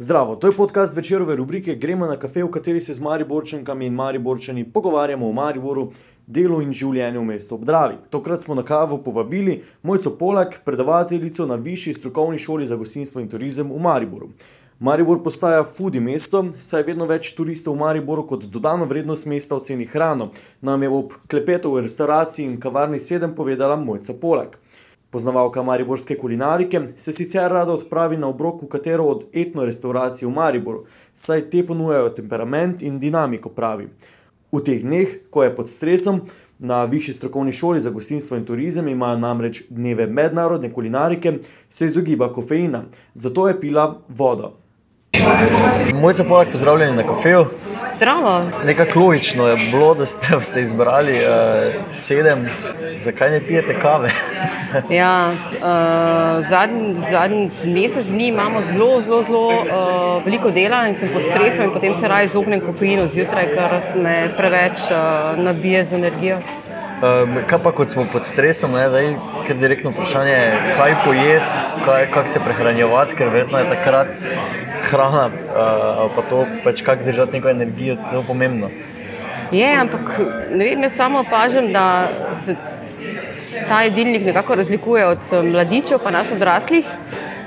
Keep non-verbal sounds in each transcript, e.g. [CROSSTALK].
Zdravo, to je podcast večerove rubrike Gremo na kafe, v kateri se z Mariborčankami in Mariborčani pogovarjamo o Mariboru, delu in življenju v mestu Obdravi. Tokrat smo na kavo povabili Mojco Polak, predavateljico na Višji strokovni šoli za gostinstvo in turizem v Mariboru. Maribor postaja foodie mesto, saj je vedno več turistov v Mariboru kot dodano vrednost mesta oceni hrano. Nam je ob klepetu v restauraciji in kavarni sedem povedala Mojca Polak. Poznavalka mariborske kulinarike se sicer rada odpravi na obrok v katero od etno restauracij v Mariboru, saj te ponujajo temperament in dinamiko pravi. V teh dneh, ko je pod stresom, na Višji strokovni šoli za gostinstvo in turizem imajo namreč dneve mednarodne kulinarike, se izogiba kofeina, zato je pila vodo. Mojca Polak, pozdravljeni na kafeju. Zdravo. Nekako logično je bilo, da ste, [LAUGHS] ste izbrali uh, sedem, zakaj ne pijete kave? [LAUGHS] ja, uh, zadnji, zadnji mesec dni imamo zelo, zelo, zelo uh, veliko dela in sem pod stresom, in potem se raje izognem kofeinu zjutraj, ker me preveč uh, nabije z energijo. Um, kaj pa, kot smo pod stresom, ne, zdaj, ker je direktno vprašanje, kaj pojesti, kako se prehranjevati, ker vedno je takrat hrana, uh, pa to pač kako držati neko energijo, zelo pomembno. Je, ampak ne vem, jaz samo opažam, da se ta jedilnik nekako razlikuje od mladičev, pa nas odraslih.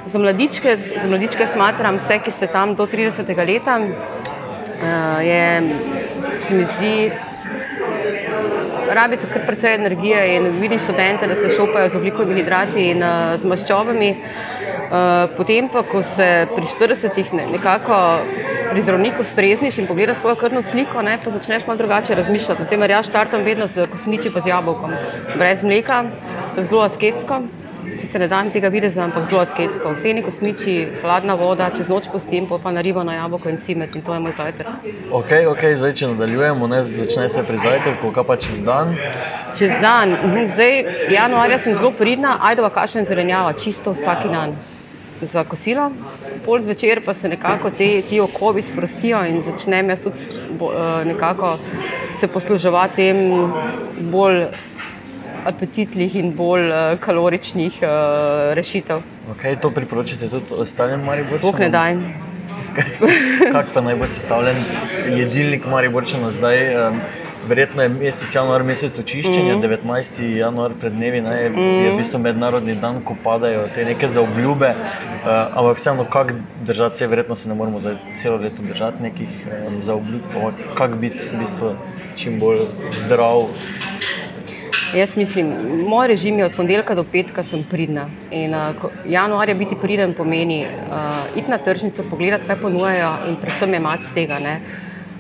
Za mladičke, za mladičke smatram vse, ki ste tam do 30. leta. Uh, je, se mi zdi, rabite kar precej energije in vidim študente, da se šopajo z oglikovimi hidrati in uh, z maščobami. Uh, potem pa, ko se pri 40-ih ne, nekako pri zdravniku strezniš in pogledaš svojo krvno sliko, ne, pa začneš malo drugače razmišljati. Naprimer, jaz štartam vedno z kosmiči pa z jabolkom, brez mleka, tako zelo asketsko sicer ne dam tega videza, ampak zelo asketsko. Vseni kosmiči, hladna voda, čez noč postim, pa naribano jabolko in cimet in to je moj zajtrk. Ok, ok, zdaj če nadaljujemo, ne, začne se pri zajtrku, kaj pa čez dan? Čez dan, zdaj januarja sem zelo pridna, ajdova kašen zelenjava, čisto vsak dan. Za kosilo, pol zvečer pa se nekako te, ti okovi sprostijo in začnem jaz tudi bo, eh, nekako se posluževati tem bolj apetitnih in bolj uh, kaloričnih uh, rešitev. Okay, to priporočate tudi ostalim Mariborčanom? Bog ne daj. [LAUGHS] Kak pa najbolj sestavljen jedilnik Mariborčana zdaj? Verjetno je mesec januar, mesec očiščenja, mm -hmm. 19. januar pred dnevi, ne, je, mm je v bistvu mednarodni dan, ko padajo te neke zaobljube. Uh, ampak vseeno, kako držati se, verjetno se ne moramo za celo leto držati nekih um, zaobljub, kako biti v bistvu čim bolj zdrav. Jaz mislim, moj režim je od ponedeljka do petka, sem pridna. In, uh, januarja biti priden pomeni uh, iti na tržnico, pogledati, kaj ponujajo in predvsem imati z tega. Ne.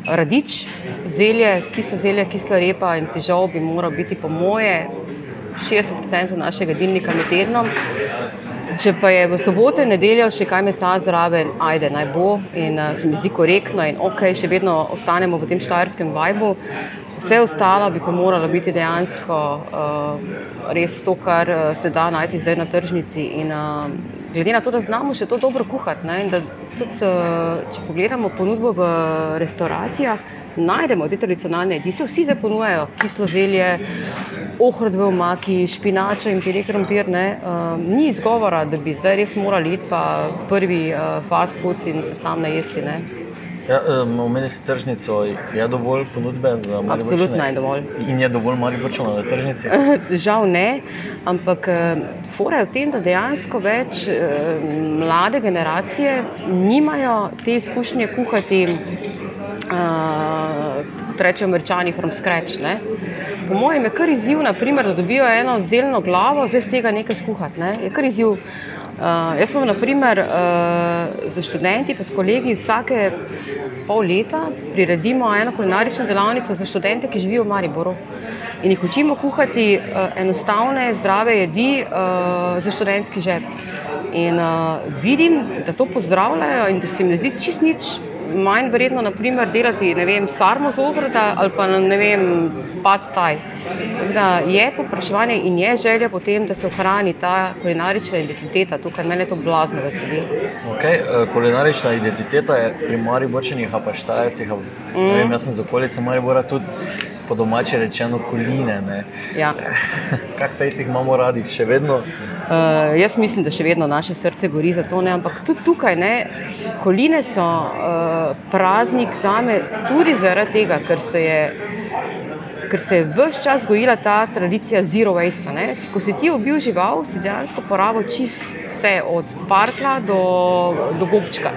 Radič, zelje, kislo zelje, kislo repa in fižol bi moral biti po moje 60% našega dilnika med tednom. Če pa je v soboto in nedeljo še kaj mesa zraven, ajde naj bo in uh, se mi zdi korektno in ok, še vedno ostanemo v tem štajerskem vajbu. Vse ostalo bi pa moralo biti dejansko uh, res to, kar uh, se da najti zdaj na tržnici. In, uh, glede na to, da znamo še to dobro kuhati, ne, da tudi, uh, če pogledamo ponudbo v restauracijah, najdemo te tradicionalne jedi. Vsi se ponujajo kislo zelje, ohrod v omaki, špinača in pire krompir. Uh, ni izgovora, da bi zdaj res morali iti pa prvi uh, fast food in se tam najesti. Ne. Ja, Omeni si tržnico, je dovolj ponudbe za malo? Absolutno je dovolj. In je dovolj malo vrčeno na tržnici? Žal ne, ampak fora je v tem, da dejansko več mlade generacije nimajo te izkušnje kuhati. Uh, Rečejo, američani, from scratch. Ne? Po mojem je kar izziv, naprimer, da dobijo eno zeleno glavo, zdaj z tega nekaj skuhati. Ne? Je kar izziv. Uh, jaz smo, naprimer, uh, za študenti, pa s kolegi vsake pol leta priredimo eno kulinarično delavnico za študente, ki živijo v Mariboru. In jih učimo kuhati uh, enostavne, zdrave jedi uh, za študentski žep. In uh, vidim, da to pozdravljajo in da se jim ne zdi čist nič manj vredno, naprimer, delati vem, sarmo z ogroda ali pa ne vem, pad taj. Da je popraševanje in je želja potem, da se ohrani ta kulinarična identiteta, to, kar mene to blazno veseli. Okay, uh, kulinarična identiteta je pri Mariborčanih, pa štajercih. Mm. Jaz sem z okolice Maribora tudi po domači rečeno koline. ne. Ja. [LAUGHS] Kak fejs jih imamo radi, še vedno. Uh, jaz mislim, da še vedno naše srce gori za to, ne? ampak tudi tukaj, ne? koline so uh, praznik za me tudi zaradi tega, ker se je. Ker se je vse čas gojila ta tradicija zero waste. Ne? Ko si ti ubil žival, si dejansko porabil čist vse, od parkla do, do gobčka.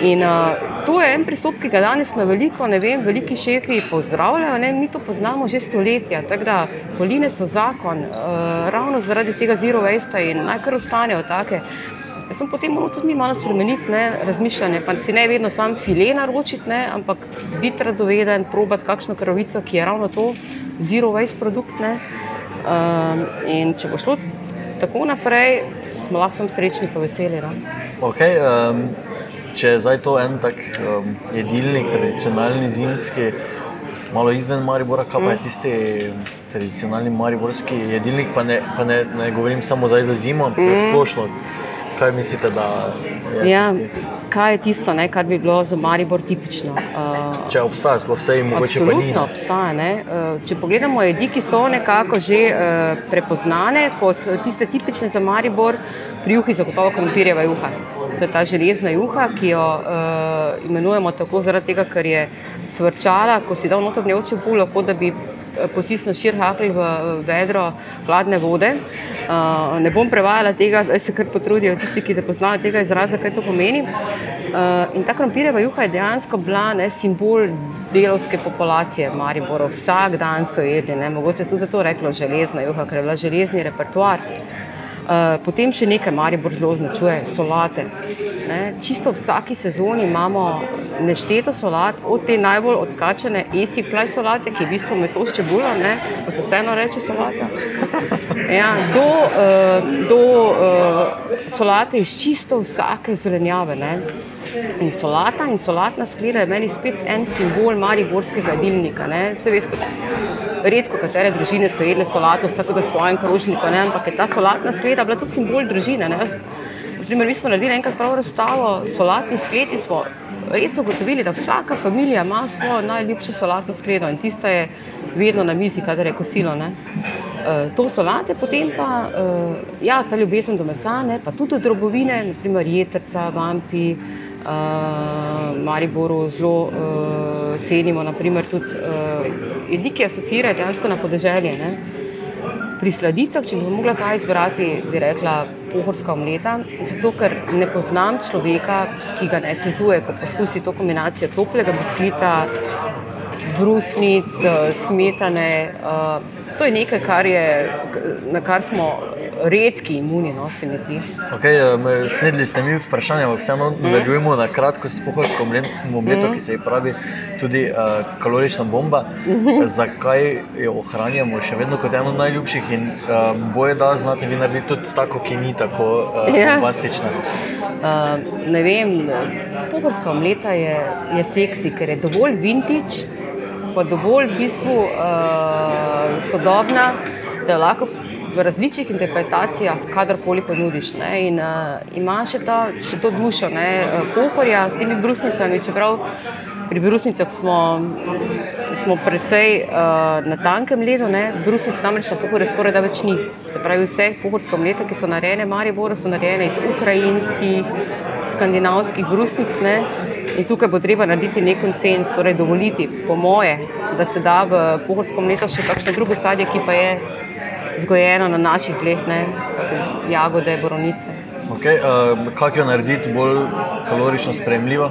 In uh, to je en pristop, ki ga danes na veliko, ne vem, veliki šefi pozdravljajo. Ne? Mi to poznamo že stoletja. Tako da koline so zakon, uh, ravno zaradi tega zero waste in naj kar ostanejo take. Sem potem moral tudi mi malo spremeniti ne, razmišljanje, pa si ne vedno sam file naročiti, ne, ampak biti radoveden, probati kakšno krvico, ki je ravno to, zero waste produkt. Ne. Um, in če bo šlo tako naprej, smo lahko srečni in veseli. No. Okay, um, če je zdaj to en tak um, jedilnik, tradicionalni zimski, malo izven Maribora, kaj pa je tisti tradicionalni mariborski jedilnik, pa ne, pa ne, ne govorim samo za zimo, ampak mm. splošno. Kaj mislite, da je Ja, tisti? kaj je tisto, ne, kar bi bilo za Maribor tipično? Uh, Če obstaja, sploh vse in mogoče pa ni. Obstaja. Ne? Eh, Če pogledamo jedi, ki so nekako že eh, prepoznane kot tiste tipične za Maribor, pri juhi zagotovo krompirjeva juha. To je ta železna juha, ki jo uh, imenujemo tako zaradi tega, ker je cvrčala, ko si dal noter njo čebulo, kot da bi eh, potisnil šir hakelj v vedro hladne vode. Uh, ne bom prevajala tega, da se kar potrudijo tisti, ki ne poznajo tega izraza, kaj to pomeni. Uh, in ta krompirjeva juha je dejansko bila ne, simbol delovske populacije v Mariboru. Vsak dan so jedli, ne. mogoče se to zato reklo železna juha, ker je bila železni repertoar. Uh, potem še nekaj Maribor zelo označuje, solate. Ne? Čisto vsaki sezoni imamo nešteto solat, od te najbolj odkačene esi plaj solate, ki je v bistvu meso s čebulo, ne? pa se vseeno reče solata. [LAUGHS] Ja, do uh, do uh, solate iz čisto vsake zelenjave. Ne? In solata in solatna skleda je meni spet en simbol mariborskega jedilnika. ne. Saj veste, redko katere družine so jedle solato vsakega v svojem krožniku, ne? ampak je ta solatna skleda bila tudi simbol družine. Ne? Jaz, primer, mi smo naredili enkrat prav razstavo solatnih skled in smo res ugotovili, da vsaka družina ima svojo najljubšo solatno skledo in tista je vedno na mizi, kadar je kosilo. Ne? Uh, to solate, potem pa uh, ja, ta ljubezen do mesa, ne, pa tudi do drobovine, naprimer jetrca, vampi, uh, Mariboru zelo uh, cenimo, naprimer tudi uh, jedi, ki asocirajo dejansko na podeželje. Ne. Pri sladicah, če bi mogla kaj izbrati, bi rekla pohorska omleta, zato ker ne poznam človeka, ki ga ne sezuje, ko poskusi to kombinacijo toplega biskvita, brusnic, eh, smetane. eh, To je nekaj, kar je, na kar smo redki imuni, no, se mi zdi. Okay, um, snedli ste mi vprašanje, ampak vseeno nadaljujemo na kratko s pohorsko omleto, ki se ji pravi tudi uh, kalorična bomba. [LAUGHS] Zakaj jo ohranjamo še vedno kot eno najljubših in um, boje, da znate vi narediti tudi tako, ki ni tako uh, Ja. bombastična. Uh, ne vem, pohorska omleta je, je seksi, ker je dovolj vintage, pa dovolj v bistvu uh, sodobna, da jo lahko v različnih interpretacijah kadarkoli ponudiš. Ne? In uh, ima še, ta, še to dušo, ne? uh, pohorja s temi brusnicami, čeprav pri brusnicah smo, smo precej uh, na tankem ledu, ne? brusnic namreč na pohorju skoraj da več ni. Se pravi, vse pohorske omlete, ki so narejene v Mariboru, so narejene iz ukrajinskih, skandinavskih brusnic. Ne? In tukaj bo treba narediti nek konsens, torej dovoliti, po moje, da se da v pohorsko mleto še kakšno drugo sadje, ki pa je zgojeno na naših tleh, ne? jagode, boronice. Okay, uh, kako jo narediti bolj kalorično sprejemljivo?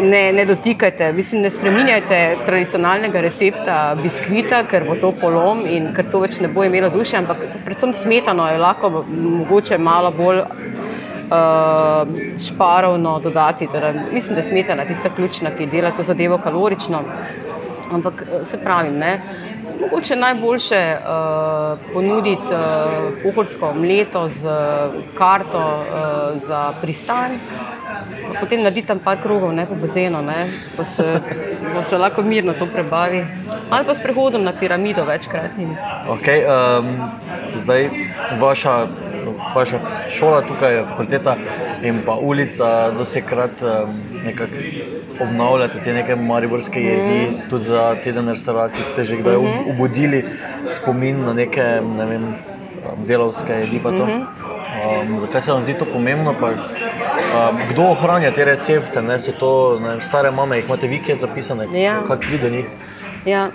Ne, ne dotikajte, mislim, ne spremenjajte tradicionalnega recepta biskvita, ker bo to polom in ker to več ne bo imelo duše, ampak predvsem smetano je lahko mogoče malo bolj uh, šparovno dodati. Teda, mislim, da je smetana tista ključna, ki dela to zadevo kalorično. Ampak eh, se pravi, ne, mogoče najboljše uh, ponuditi uh, pohorsko omleto z uh, karto uh, za pristan. Potem narediti tam par krogov ne, po bazenu, ne, pa se, pa se lahko mirno to prebavi. Ali pa s prehodom na piramido večkratnim. Okay, um, zdaj vaša vaša šola tukaj, fakulteta in pa ulica, dosti krat nekako obnavljate te neke mariborske jedi, mm. tudi za teden restauracij ste že kdaj mm -hmm. obudili spomin na neke ne vem, delovske jedi. Mm -hmm. Um, zakaj se vam zdi to pomembno? Pa, um, kdo ohranja te recepte? Ne, to, ne, stare mame, jih imate vi, ki je zapisane, ja. kako pride do njih? Ja,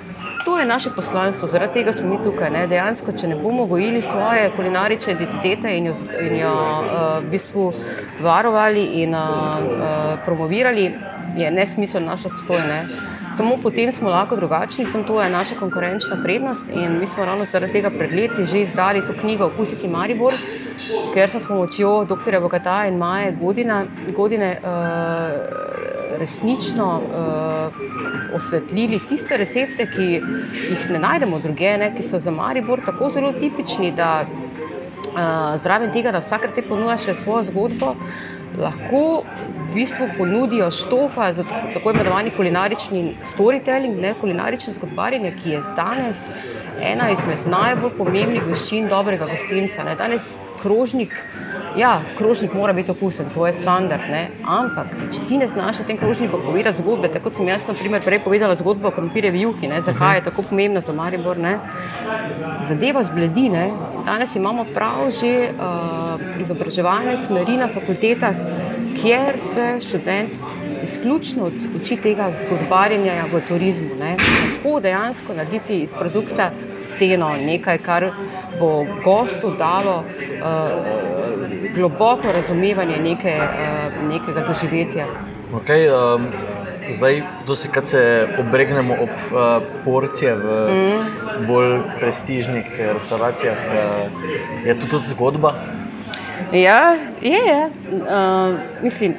to je naše poslanstvo, zaradi tega smo mi tukaj. Ne? Dejansko, če ne bomo gojili svoje kulinarične identitete in jo, in jo uh, v bistvu varovali in uh, uh, promovirali, je nesmisel naš obstoj. Ne? Samo potem smo lahko drugačni, sem to je naša konkurenčna prednost. In mi smo ravno zaradi tega pred leti že izdali to knjigo Okusiti Maribor, ker smo s pomočjo dr. Bogata in Maje Godine. godine uh, resnično uh, osvetlili tiste recepte, ki jih ne najdemo druge, ne, ki so za Maribor tako zelo tipični, da uh, zraven tega, da vsak recept ponuja še svojo zgodbo, lahko v bistvu ponudijo štofa za tako imenovani kulinarični storytelling, ne kulinarično zgodbarjenje, ki je danes ena izmed najbolj pomembnih veščin dobrega gostinca. Ne. Danes krožnik. Ja, krožnik mora biti okusen, to je standard. Ne? Ampak, če ti ne znaš v tem krožniku povedati zgodbe, tako kot sem jaz, na primer, prej povedala zgodbo o krompirjevi juhi, ne? zakaj je tako pomembna za Maribor, ne? zadeva zbledi. Ne? Danes imamo prav že uh, izobraževalne smeri na fakultetah, kjer se študent izključno uči tega zgodbarjenja v turizmu. Ne? Kako dejansko narediti iz produkta sceno, nekaj, kar bo gostu dalo uh, globoko razumevanje neke, uh, nekega doživetja. Okay, um, zdaj, dosikrat se obregnemo ob uh, porcije v mm. bolj prestižnih restauracijah. Uh, je to tudi zgodba? Ja, je. je. Uh, mislim,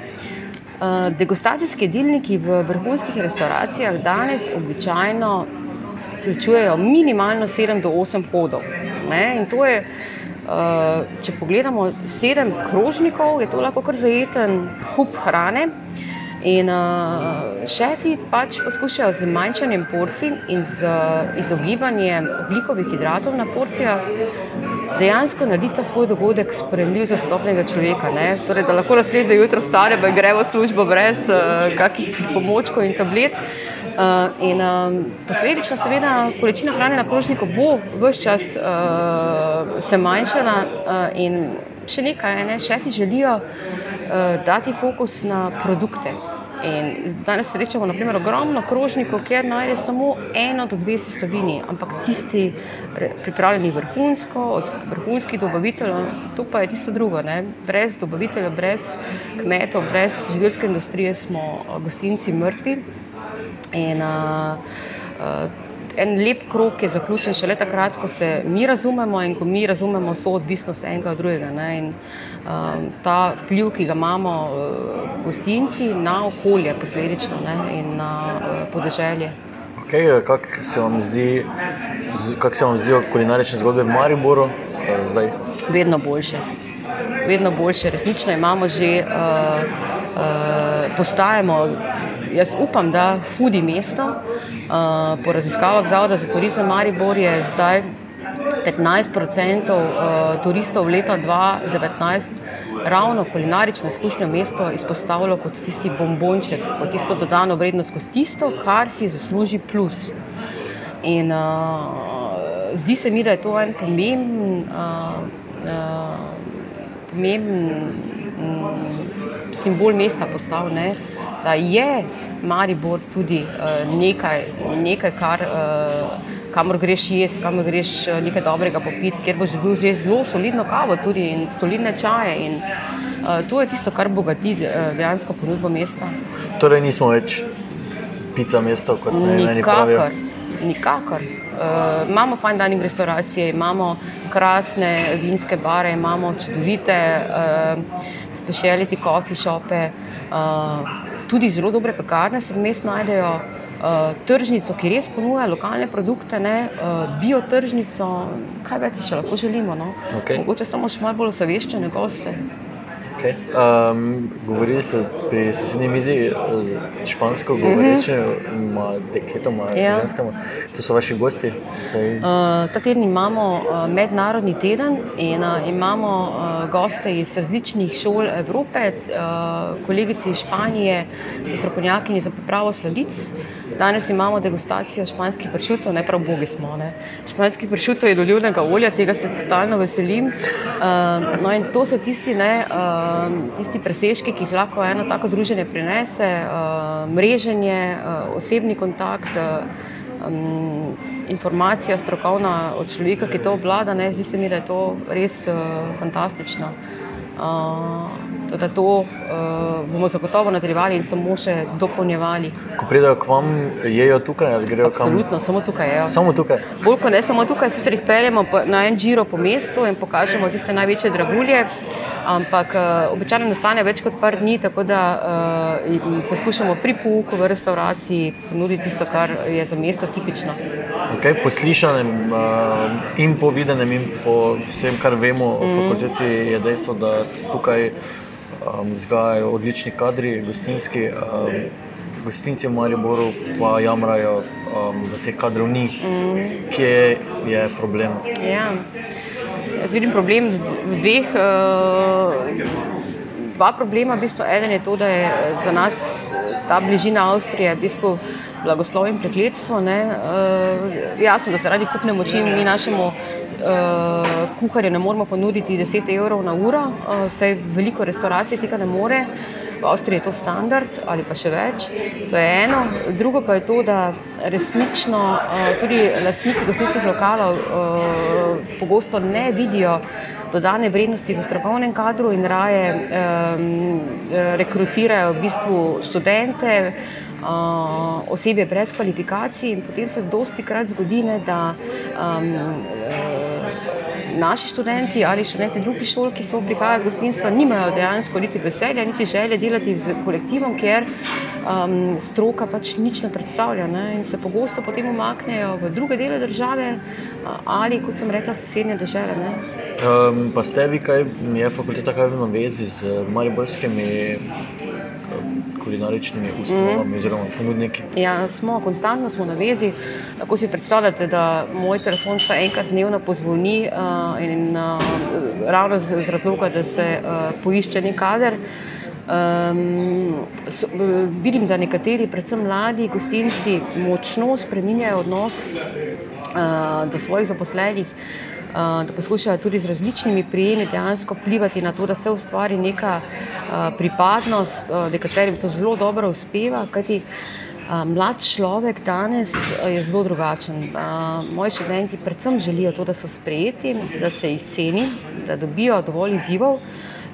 uh, degustacijski jedilniki v vrhunskih restauracijah danes običajno vključujejo minimalno 7 do 8 hodov. Ne? In to je, če pogledamo, 7 krožnikov, je to lahko kar zajeten kup hrane. In uh, šefi pač poskušajo z manjšanjem porcij in z uh, izogibanjem oglikovih hidratov na porcijah dejansko narediti ta svoj dogodek sprejemljiv za sodobnega človeka. Torej, da lahko naslednje jutro vstanemo in gremo v službo brez uh, kakih pomočkov in tablet. Uh, in um, posledično, seveda, količina hrane na krožniku bo vse čas uh, se manjšala. Uh, in še nekaj, ne? šefi želijo uh, dati fokus na produkte. In danes srečamo naprimer, ogromno krožnikov, kjer najdemo samo eno do dve sestavini, ampak tisti pripravljeni vrhunsko, od vrhunskih dobaviteljev, to pa je tisto drugo. Ne? Brez dobaviteljev, brez kmetov, brez živilske industrije smo gostinci mrtvi. In, uh, uh, en lep krok je zaključen šele takrat, ko se mi razumemo in ko mi razumemo soodvisnost enega od drugega. Ne? In um, ta vpliv, ki ga imamo uh, gostinci na okolje, posledično ne? in na uh, podeželje. Okay, Kako se vam zdi, kak se vam zdijo kulinarične zgodbe v Mariboru uh, zdaj? Vedno boljše. Vedno boljše, resnično imamo že, uh, uh, postajamo jaz upam, da fudi mesto. Uh, po raziskavah Zavoda za turizem Maribor je zdaj 15% uh, turistov leta 2019 ravno kulinarično izkušnjo mesto izpostavilo kot tisti bombonček, kot tisto dodano vrednost, kot tisto, kar si zasluži plus. In uh, zdi se mi, da je to en pomemben, uh, uh, pomemben um, simbol mesta postal. Ne? Da je Maribor tudi uh, nekaj, nekaj, kar, uh, kamor greš jesti, kamor greš uh, nekaj dobrega popiti, ker boš dobil zelo solidno kavo tudi in solidne čaje. In, to je tisto, kar bogati dejansko ponudbo mesta. Torej, nismo več pica mesto, kot nekaj takega. Nikakor. Uh, imamo fajn danim restauracije, imamo krasne vinske bare, imamo čudovite uh, speciality coffee shope. Uh, tudi zelo dobre pekarne se vmes najdejo. Uh, tržnico, ki res ponuja lokalne produkte, ne, uh, biotržnico, kaj več še lahko želimo. No? Okay. Mogoče samo še malo bolj osveščene goste. Okay. Um, govorili ste pri sosednji mizi z špansko govorečimi mm -hmm. dekletoma, ja. ženskama. To so vaši gosti? Saj... Uh, ta teden imamo uh, mednarodni teden in uh, imamo uh, goste iz različnih šol Evrope, uh, kolegice iz Španije, so strokovnjaki za pripravo sladic. Danes imamo degustacijo španskih pršutov, ne prav bogi smo. Ne. Španskih pršutov je dolivnega olja, tega se totalno veselim. Uh, no in to so tisti, ne, uh, tisti presežki, ki jih lahko eno tako druženje prinese, uh, mreženje, uh, osebni kontakt. Uh, Um, informacija strokovna od človeka, ki to obvlada, ne, zdi se mi, da je to res uh, fantastično. Uh, da to uh, bomo zagotovo nadaljevali in samo še dopolnjevali. Ko pridejo k vam, jejo tukaj ali grejo kam? Absolutno, samo tukaj jejo. Samo tukaj. Bolj kot ne samo tukaj, sicer jih peljemo na en giro po mestu in pokažemo tiste največje dragulje. Ampak uh, običajno nastane več kot par dni, tako da uh, poskušamo pri pouku v restauraciji ponuditi tisto, kar je za mesto tipično. Okay, po slišanem uh, in po videnem, in po vsem, kar vemo o mm. fakulteti, je dejstvo, da tukaj um, vzgajajo odlični kadri, gostinski. Um, Gostinci v Mariboru pa jamrajo, um, da teh kadrov ni, mm. kje je problem. Ja. Jaz vidim problem v dveh. Uh, dva problema. V bistvu, eden je to, da je za nas ta bližina Avstrije v bistvu blagoslov in prekletstvo. Uh, jasno, da zaradi kupne moči mi našemu uh, kuharju ne moremo ponuditi 10 evrov na uro, saj veliko restauracij tega ne more. V Avstriji je to standard ali pa še več. To je eno. Drugo pa je to, da resnično tudi lastniki gostinskih lokalov pogosto ne vidijo dodane vrednosti v strokovnem kadru in raje rekrutirajo v bistvu študente, osebe brez kvalifikacij in potem se dosti krat zgodi, ne, da um, naši študenti ali študenti drugih šol, ki so prihajali z gostinstva, nimajo dejansko niti veselja, niti želje delati z kolektivom, ker um, stroka pač nič ne predstavlja ne? in se pogosto potem umaknejo v druge dele države ali, kot sem rekla, sosednje države. Um, pa ste vi, kaj je fakulteta, kaj v navezi z mariborskimi kulinaričnimi ustanovami mm. oziroma ponudniki? Ja, smo konstantno smo na vezi. Lahko si predstavljate, da moj telefon se enkrat dnevno pozvoni uh, in uh, ravno z, z razloga, da se uh, poišče nek kader. Um, so, vidim, da nekateri, predvsem mladi gostinci, močno spreminjajo odnos uh, do svojih zaposlenih. Eh, da poskušajo tudi z različnimi prijemi dejansko vplivati na to, da se ustvari neka pripadnost, nekaterim to zelo dobro uspeva. Kajti, Mlad človek danes je zelo drugačen. Moji študenti predvsem želijo to, da so sprejeti, da se jih ceni, da dobijo dovolj izzivov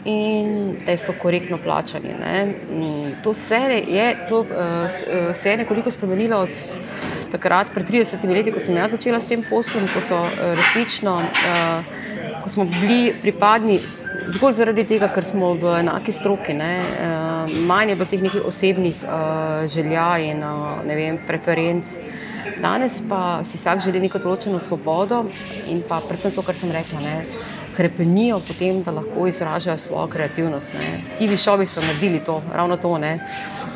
in da so korektno plačani. Ne. Mm, to, se je, to se je nekoliko spremenilo od takrat, pred 30 leti, ko sem jaz začela s tem poslom, ko so eh, resnično, ko smo bili pripadni zgolj zaradi tega, ker smo v enaki stroki, ne, manj je bilo teh nekih osebnih želja in vem, preferenc. Danes pa si vsak želi neko določeno svobodo in pa predvsem to, kar sem rekla. Ne, krepenijo potem, da lahko izražajo svojo kreativnost. Ne. Ti višovi so naredili to, ravno to. Ne.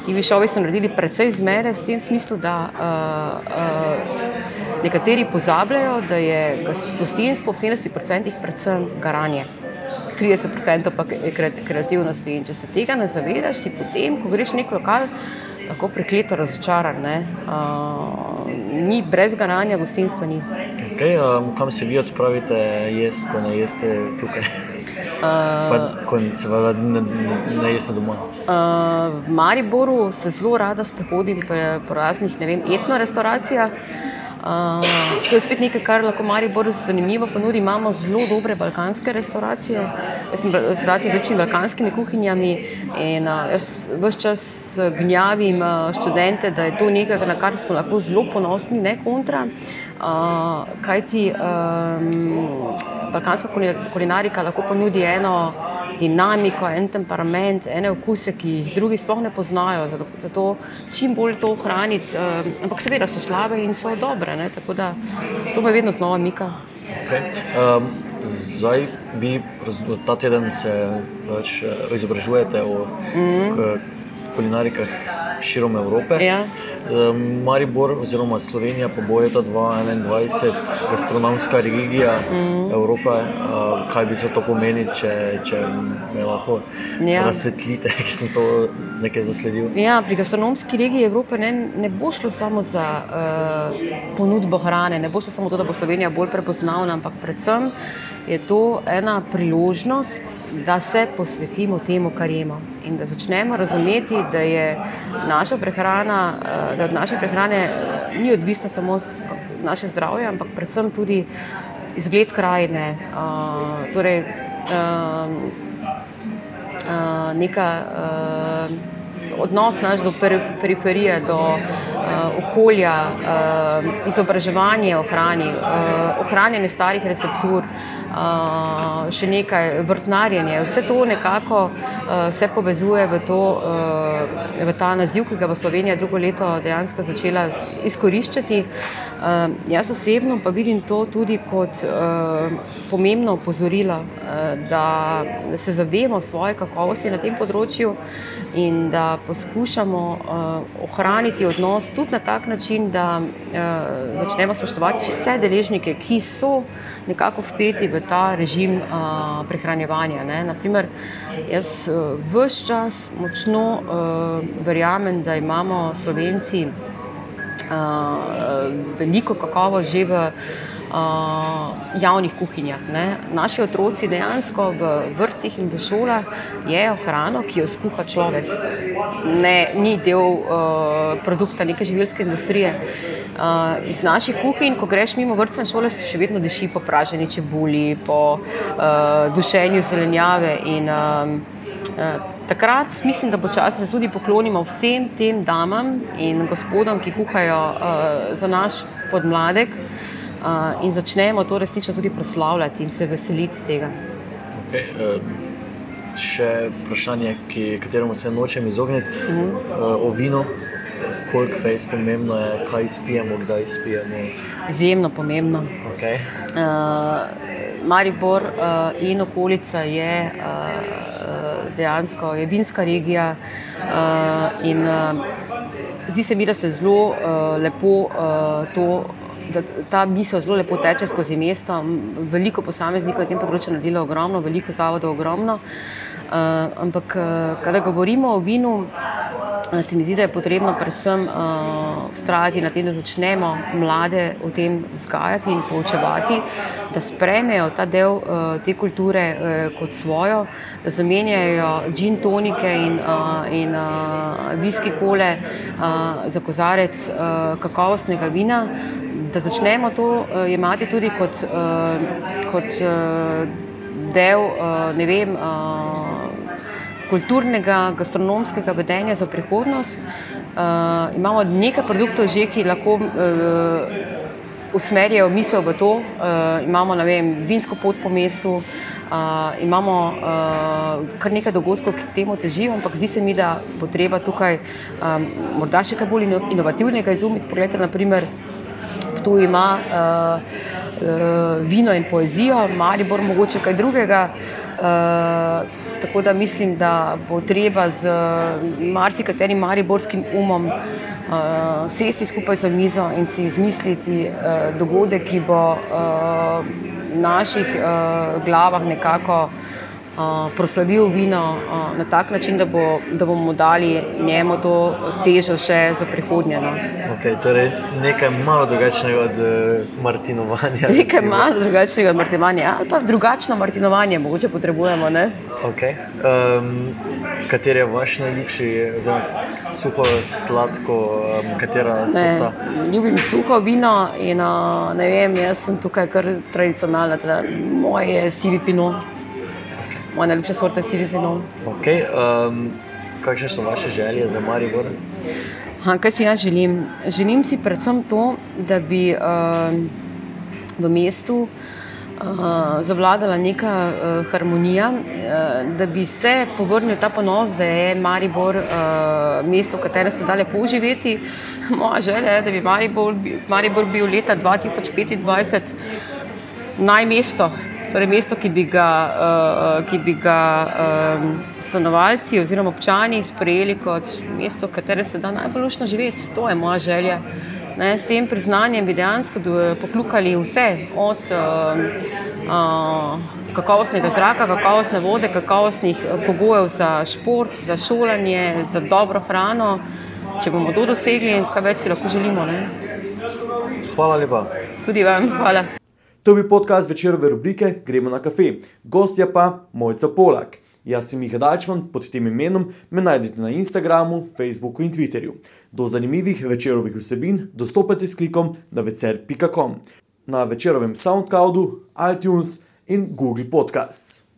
Ti višovi so naredili precej zmede v tem smislu, da uh, uh, nekateri pozabljajo, da je gostinstvo v 70% predvsem garanje. 30% pa kreativnosti. In če se tega ne zavedaš, si potem, ko greš v nek lokal, tako prekleto razočaran. Uh, ni brez garanja, gostinstva ni. Okay, um, kam se vi odpravite, jesti, ko ne jeste tukaj? Uh, pa, ko se ne, ne, ne jeste doma. Uh, v Mariboru se zelo rada sprehodim po, po raznih vem, etno-restauracijah. Uh, to je spet nekaj, kar lahko Maribor zanimivo ponudi. Imamo zelo dobre balkanske restauracije, jaz sem restauracije z večjimi balkanskimi kuhinjami in uh, jaz vse čas gnjavim uh, študente, da je to nekaj, na kar smo lahko zelo ponosni, ne kontra. Uh, kaj ti um, balkanska kulinarika lahko ponudi eno dinamiko, en temperament, ene okuse, ki jih drugi sploh ne poznajo. Zato, zato čim bolj to ohraniti. Uh, ampak seveda so slabe in so dobre, ne? tako da to me vedno znova mika. Okay. Um, zdaj, vi ta teden se pač, izobražujete o mm. Kulinarikah širom Evrope. Ja. Maribor oziroma Slovenija pa bo leta 2021 gastronomska regija mm. Evrope. Kaj bi se to pomenilo, če, če me lahko ja. razsvetlite, [LAUGHS] ki sem to nekaj zasledil? Ja, pri gastronomski regiji Evrope ne, ne bo šlo samo za uh, ponudbo hrane, ne bo šlo samo to, da bo Slovenija bolj prepoznavna, ampak predvsem je to ena priložnost, da se posvetimo temu, kar imamo in da začnemo razumeti, da je naša prehrana, da od naše prehrane ni odvisno samo naše zdravje, ampak predvsem tudi izgled krajine. Uh, torej, uh, neka, odnos naš do periferije, do uh, okolja, uh, izobraževanje o hrani, uh, ohranjanje starih receptur, uh, še nekaj vrtnarjenje. Vse to nekako uh, se povezuje v, to, uh, v ta naziv, ki ga bo Slovenija drugo leto dejansko začela izkoriščati. Uh, jaz osebno pa vidim to tudi kot uh, pomembno opozorilo, uh, da se zavemo svoje kakovosti na tem področju in da poskušamo uh, ohraniti odnos tudi na tak način, da uh, začnemo spoštovati vse deležnike, ki so nekako vpeti v ta režim prehranjevanja. Ne. Naprimer, jaz vse čas močno verjamem, da imamo Slovenci uh, veliko kakovost že v uh, javnih kuhinjah. Ne. Naši otroci dejansko v vrtcih in v šolah jedo hrano, ki jo skuha človek. Ne, ni del uh, produkta neke živilske industrije. Uh, iz naših kuhinj, ko greš mimo vrtca in šole, se še vedno diši po praženi čebuli, po uh, dušenju zelenjave. In, uh, Takrat mislim, da bo čas, da se tudi poklonimo vsem tem damam in gospodom, ki kuhajo uh, za naš podmladek uh, in začnemo to resnično tudi proslavljati in se veseliti tega. Okay, uh, še vprašanje, ki, kateremu se nočem izogniti, uh -huh. uh, o vinu. Koliko je pomembno, je, kaj spijemo, kdaj spijemo? Izjemno pomembno. Okay. Uh, Maribor uh, in okolica je uh, dejansko je vinska regija. Uh, in, uh, zdi se mi, da se zelo uh, lepo uh, to da ta misel zelo lepo teče skozi mesto. Veliko posameznikov na tem področju naredilo ogromno, veliko zavodov ogromno. Uh, ampak, uh, kada govorimo o vinu, se mi zdi, da je potrebno predvsem ustrajati uh, na tem, da začnemo mlade o tem vzgajati in poučevati, da sprejmejo ta del uh, te kulture uh, kot svojo, da zamenjajo gin tonike in, uh, in uh, viski kole uh, za kozarec uh, kakovostnega vina. Da začnemo to uh, jemati tudi kot, uh, kot uh, del uh, vem, uh, kulturnega, gastronomskega vedenja za prihodnost. Uh, imamo nekaj produktov, že, ki lahko uh, usmerjajo misel v to. Uh, imamo vem, vinsko pot po mestu, uh, imamo uh, kar nekaj dogodkov, ki k temu težijo, ampak zdi se mi, da bo treba tukaj um, morda še kaj bolj inovativnega izumiti. Poglejte, naprimer, tu ima uh, uh, vino in poezijo, ali bo mogoče kaj drugega. Uh, tako da mislim, da bo treba z marsikaterim mariborskim umom uh, sesti skupaj za mizo in si izmisliti uh, dogodek, ki bo uh, v naših uh, glavah nekako proslavil vino na tak način, da, bo, da bomo dali njemu to težo še za prihodnje. No. Okay, torej nekaj malo drugačnega od uh, Martinovanja. [LAUGHS] Nekaj recimo. malo drugačnega od Martinovanja, ali pa drugačno Martinovanje, mogoče potrebujemo. Okay. Um, kater je vaš najljubši, oziroma suho, sladko, um, katera so ta? Ljubim suho vino in uh, ne vem, jaz sem tukaj kar tradicionalna, teda moje sivi pinot moja najljubša sorta sirifenov. Okay, um, kakšne so vaše želje za Maribor? Ha, kaj si jaz želim? Želim si predvsem to, da bi uh, v mestu uh, zavladala neka uh, harmonija, uh, da bi se povrnil ta ponos, da je Maribor uh, mesto, v katerem se da lepo živeti. [LAUGHS] Moja želja je, da bi Maribor, Maribor bil leta 2025 najmesto. Torej, mesto, ki bi ga, uh, ki bi ga um, stanovalci oziroma občani sprejeli kot mesto, v katerem se da najbolj lušno živeti. To je moja želja. Ne, s tem priznanjem bi dejansko poklukali vse, od uh, uh, kakovostnega zraka, kakovostne vode, kakovostnih pogojev za šport, za šolanje, za dobro hrano. Če bomo to dosegli, kaj več si lahko želimo. Ne? Hvala lepa. Tudi vam, hvala. To je bil podcast večerove rubrike Gremo na kafe. Gostja pa Mojca Polak. Jaz sem Miha Dajčman, pod tem imenom me najdete na Instagramu, Facebooku in Twitterju. Do zanimivih večerovih vsebin dostopate s klikom na vecer.com, na večerovem SoundCloudu, iTunes in Google Podcasts.